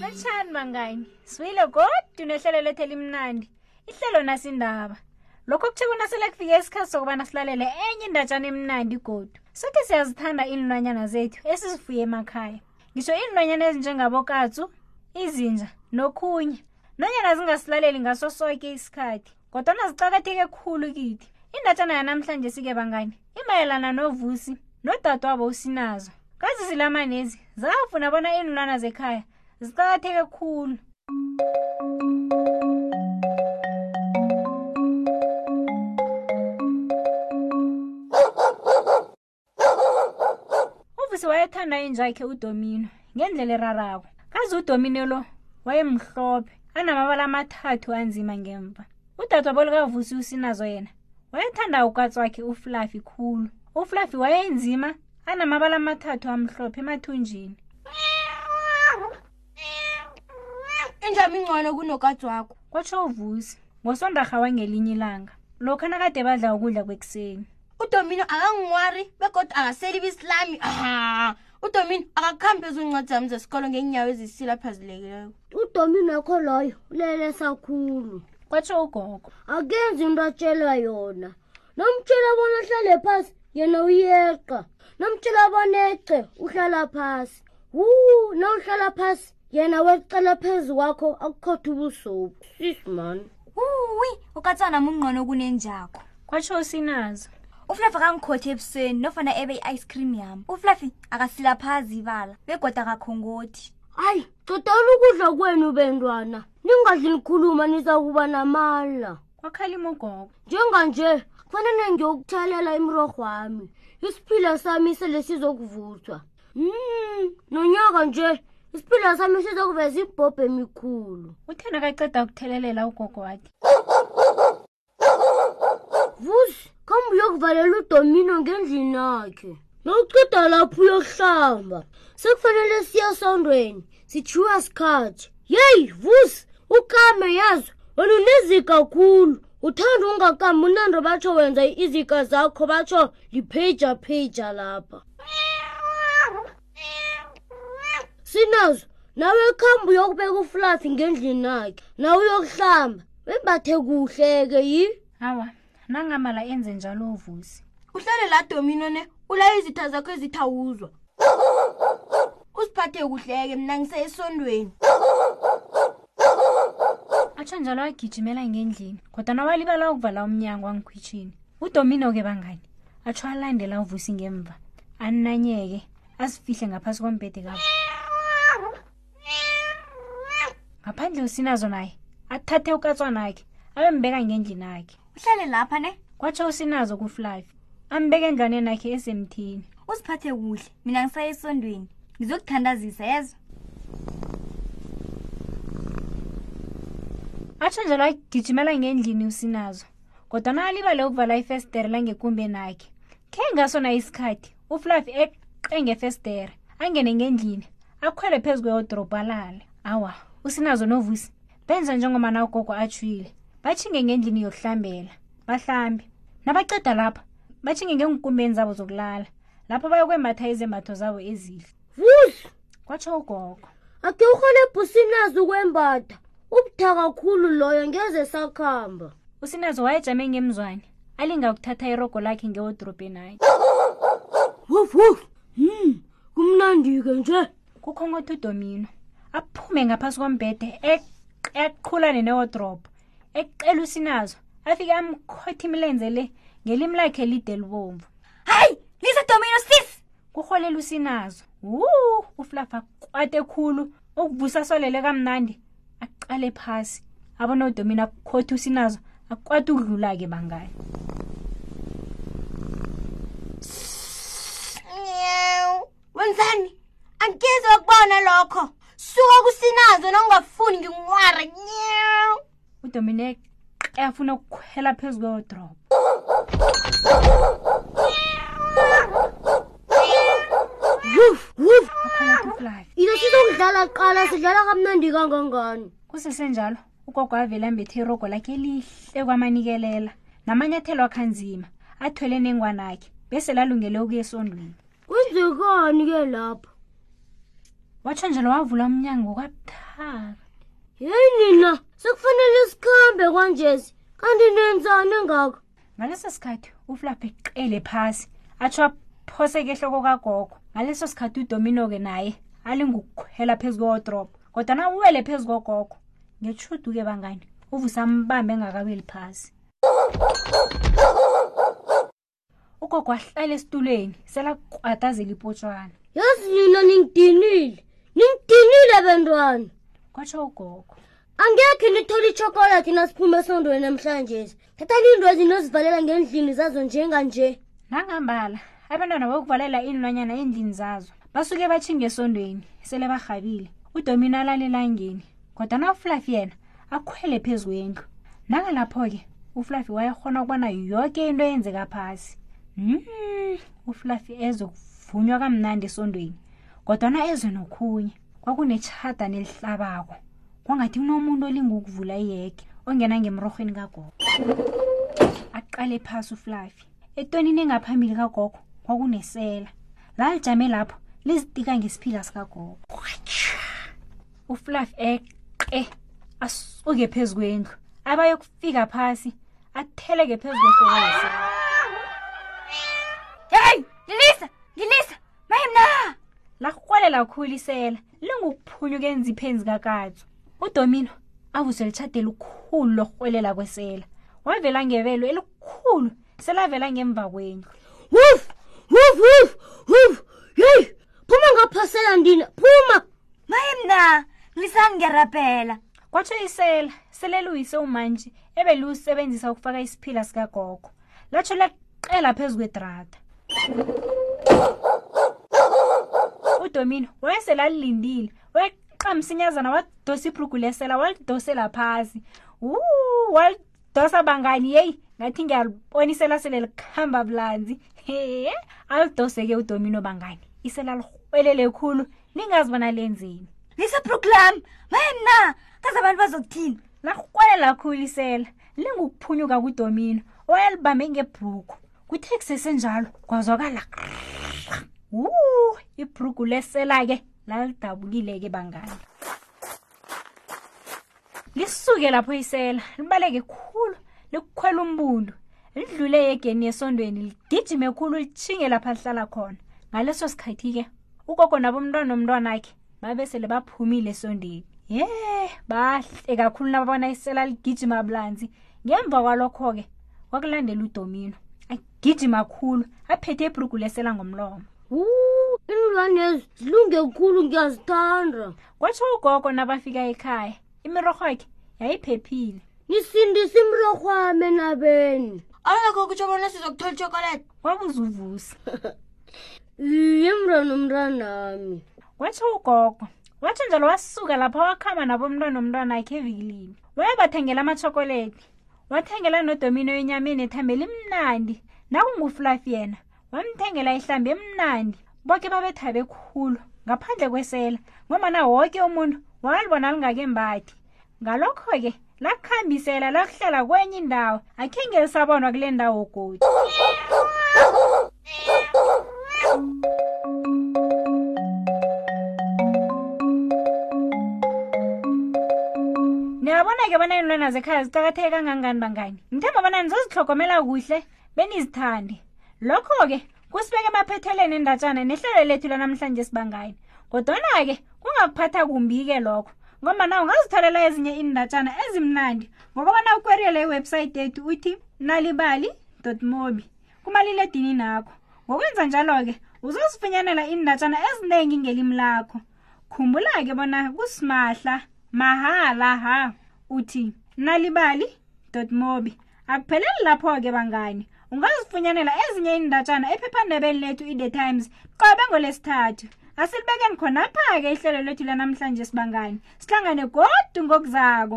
lotshani mangani siwile godi unehlelo lethu elimnandi ihlelo nasindaba lokho kuthe bona sele kufike isikhathi sokubana silalele enye indatshana emnandi godu soke siyazithanda iinlwanyana zethu esizifuye emakhaya ngisho iinlwanyana ezinjengabokatsu izinja nokhunye nanyana zingasilaleli ngaso soke isikhathi kodwana ziqakatheke khulu kithi indatshana yanamhlanje sike bangani imayelana novusi nodadwabo usinazo kazi zilamanezi zafuna bona iinlwana zekhaya ziqakatheke khulu uvuse wayethanda injakhe udomino ngendlela erarako kazi udomino lo wayemhlophe anamabala amathathu anzima ngemva udadwa bolikavusi usinazo yena wayethanda ukatsi wakhe uflafi khulu uflafi wayenzima anamabala amathathu amhlophe emathunjini injami ingcono kunokatsi wakho kwatsho uvusi ngosondarha wangelinye ilanga lokho nakade badla ukudla kwekuseni udomino akangingwari begoda angaseli ibisi lami aha udomino akakhambi phezu iincwadi zami zesikolo ngeenyawo ezisila phazilekileko udomino wakho loyo ulele sakhulu kwatsho ugogo akenzi into atshelwa yona nomtshela bona uhlale phasi yena uyeqa nomtshela bona eqe uhlala phasi wu na uhlala phasi yena wecela phezu kwakho akukhotha ubusobu sis man uwi ukatsana mungqono kunenjako kwatsho usinazo uflafi akangikhothe ebusweni nofana ebe i-ice cream yami uflafi akasilaphazi ibala begoda akakhongothi hayi codala ukudla kwenu bentwana ningadli nikhuluma nizakuba namandla kwakhalima ugogo njenganje kufanele ngiyokuthelela imrorho wami isiphila sami sele sizokuvuthwa Mm, nonyaka nje isiphila sami sizokuveza ibhobho emikhulu uthena kaceda ukuthelelela ugogo wathi vusi khamba uyokuvalela udomino ngendlini yakhe nokuceda lapho uyokuhlamba sekufanele siye esondweni sithiwa sikhathi yeyi vusi ukame yazi wena unezika khulu uthanda ungakambi unando batsho wenza izika zakho batsho lipheja pheja lapha sinazo nawe khamba uyokubeka ufulasi ngendlini yakhe nawe uyokuhlamba wembathe kuhle-ke yi hawa nangamala enze njalo uvusi uhlale la domino ne ulaya izitha zakho ezithawuzwa usiphathe kuhleke mna ngiseyesondweni atsho njalo agijimela ngendlini kodwa nawalibala ukuvala umnyango wangikhwitshini udomino-ke bangani atsho alandela uvusi ngemva ananyeke asifihle ngaphasi kombhede kabo ngaphandle usinazo naye athathe ukatswanakhe abe mbeka ngendlini akhe uhlale lapha ne kwatsho usinazo kuflavi ambeke endlwaneni akhe esemthini uziphathe kuhle mina ngisaye esondweni ngizokuthandazisa yezwa atsho njalo agijimela ngendlini usinazo kodwana alibale ukuvala ifestere langekumbenakhe khe ngasona isikhathi uflavi eqe ngefestere angene ngendlini akhwele phezu kweodrobhu alale awa usinazo novusi benza njengomana ugogo atshwile batshinge ngendlini yokuhlambela bahlambe nabaceda lapha batshinge ngeenkumbeni zabo zokulala lapho bayokwembatha izembatho zabo ezihle vush kwatsho ugogo ake urhelebha usinazi ukwembatha ubuthaka khulu loyo ngeze sakhamba usinazi wayejame ngemzwane alinga ukuthatha irogo lakhe ngewodrobheni ayi wuf wuf hmm, kumnandi-ke nje kukhongotha udomino aphume ngaphasi kombhede eqhulane newodrobho ekucela usinazo afike amkhotha imilenze le ngelimi lakhe elide libomvu hayi nisedomino sis kurholela usinazo wu uflapha kwate khulu ukuvusa swalele kamnandi aqale phasi abona udomino akukhothi usinazo akwati ukudlula-ke bangani wenzani angeze wakubona lokho suka kusinazo nongafuni nginware nyew udominic afuna ukukhwela phezu kwewodrop into sizokudlala qala sidlala kamnandi kangangani kusesenjalo ugogo avele ambethe irogo lakhe elihle kwamanikelela namanyathelo akhanzima athwele nengwanakhe bese lalungele ukuya esondweni kwenzekani ke lapho watsho njalo wavula umnyango kwabuthaka yeyi nina sekufanele sikhambe kwanjesi kanti nenzani engako ngaleso sikhathi uflapha eqele phasi atsho aphoseke ehloko kagogo ngaleso sikhathi udomino-ke naye alingukukhwela phezu kowodrop kodwa na uwele phezu kogogo ngetshudu-ke bangani uvusambambe engakaweli phasi ugogo wahlala esitulweni selakuqwadazela ipotshwana yazi nina ningidinile ningidinile bantwana kwatsho ugogo angekhe nithole ichokolati nasiphuma esondweni namhlanje thatha liinto ezinozivalela ngendlini zazo njenganje nangambala abantwana bokuvalela iinlwanyana eendlini zazo basuke batshinge esondweni sele barhabile udomino alalelangeni kodwana uflafi yena akhwele phezu kwendlu nakalapho-ke uflafi wayekhona ukubona yoke into eyenzeka phasi mm, uflafi ezokuvunywa kamnandi esondweni kodwana ezwe nokhunye kwakunetshada nelihlabako kwangathi kunomuntu olinga ukuvula iyege ongena ngemrorhweni kagogo aqale phasi uflafi etonini engaphambili kagogo kwakunesela lalijame lapho lizitika ngesiphila sikagogo ufluff eqe asuke phezu kwendlu abayokufika phasi atheleke phezu kwehlokose heyi lilisa lilisa maye mna larhwalela khulu isela lingukuphunyuka enzipheni zikakatso udomino avuse litshade elikhulu lorhwelela kwesela wavela ngebelo elikhulu selavela ngemva kwenu wuf wuf wuf wuf yeyi phuma ngaphosela ndini phuma maye mna lisani ngiyarabhela kwatsho isela seleluyise umantshi ebelusebenzisa ukufaka isiphila sikagogo latsho laqela phezu kwedrada udomino wayeselalilindile weqamsinyazana wadosa ibrugu lesela walidosela phasi wu dosa bangani yeyi ngathi ngiyabonisela sele likhamba bulanzi he alidoseke udomino bangani isela lirhwelele khulu ningazi bona lenzeni lisebrooklyn mayena kaze abantu bazokuthini larhwelela khulu isela lingukuphunyuka kudomino owayelibambe ngebruku kuthe kusesenjalo kwazwakala wu ibruku lesela-ke lalidabukile-ke bangani lisuke lapho isela libaleke khulu likukhwela umbundu lidlule yegeni yesondweni ligijime khulu litshinge lapha lihlala khona ngaleso sikhathi-ke ukoko nabomntwana nomntwana akhe babesele baphumile esondeni ye bahle kakhulu nababona isela ligijima bulanzi ngemva kwalokho-ke kwakulandela udomino agijima khulu aphethe ibrugu lesela ngomlomo wu iinlwanezi zilunge khulu ngiyazithanda kwatsho ugogo nabafika ekhaya imirorho yakhe yayiphephile ngisindisa imirorho wami enabeni ayakho kutsho bona sizokuthola ichokolate wabuza uvusa iye mntwana umntwanami watsho ugogo watsho njalo wasuka lapha wakhamba nabomntwana omntwana akhe evikilini wayebathengela amatshokoledi wathengela nodomino enyameni ethambeli mnandi nakungufulafi yena wamthengela ihlambi emnandi boke babethabe khulu ngaphandle kwesela ngombana woke umuntu walibona lingakembathi ngalokho-ke lakukhambisela lakuhlala kwenye indawo akhe ngelisabonwa kule ndawo godi niyabona-ke bona iinlwana zekhaya zicakatheke kangangani bangani ngithemba bona nizozihlogomela kuhle benizithande lokho-ke kusibeka emaphetheleni endatshana nehlelo lethu lanamhlanje sibangayini kodwana-ke kungakuphatha kumbi-ke lokho ngombana ungazitholela ezinye iindatshana ezimnandi ngokobana ukweriyele iwebhsayithi yethu uthi nalibali mobi kumalile edini nakho ngokwenza njalo-ke uzozifunyanela iindatshana eziningi ngelimi lakho khumbula-ke bona kusimahla mahala ha uthi nalibali dotmobi akupheleli lapho-ke bangani ungazifunyanela ezinye iindatshana ephephandabeni lethu i-the times qobe ngolesithathu asilibekeni khonapha-ke ihlelo lethu lanamhlanje sibangani sihlangane godu ngokuzako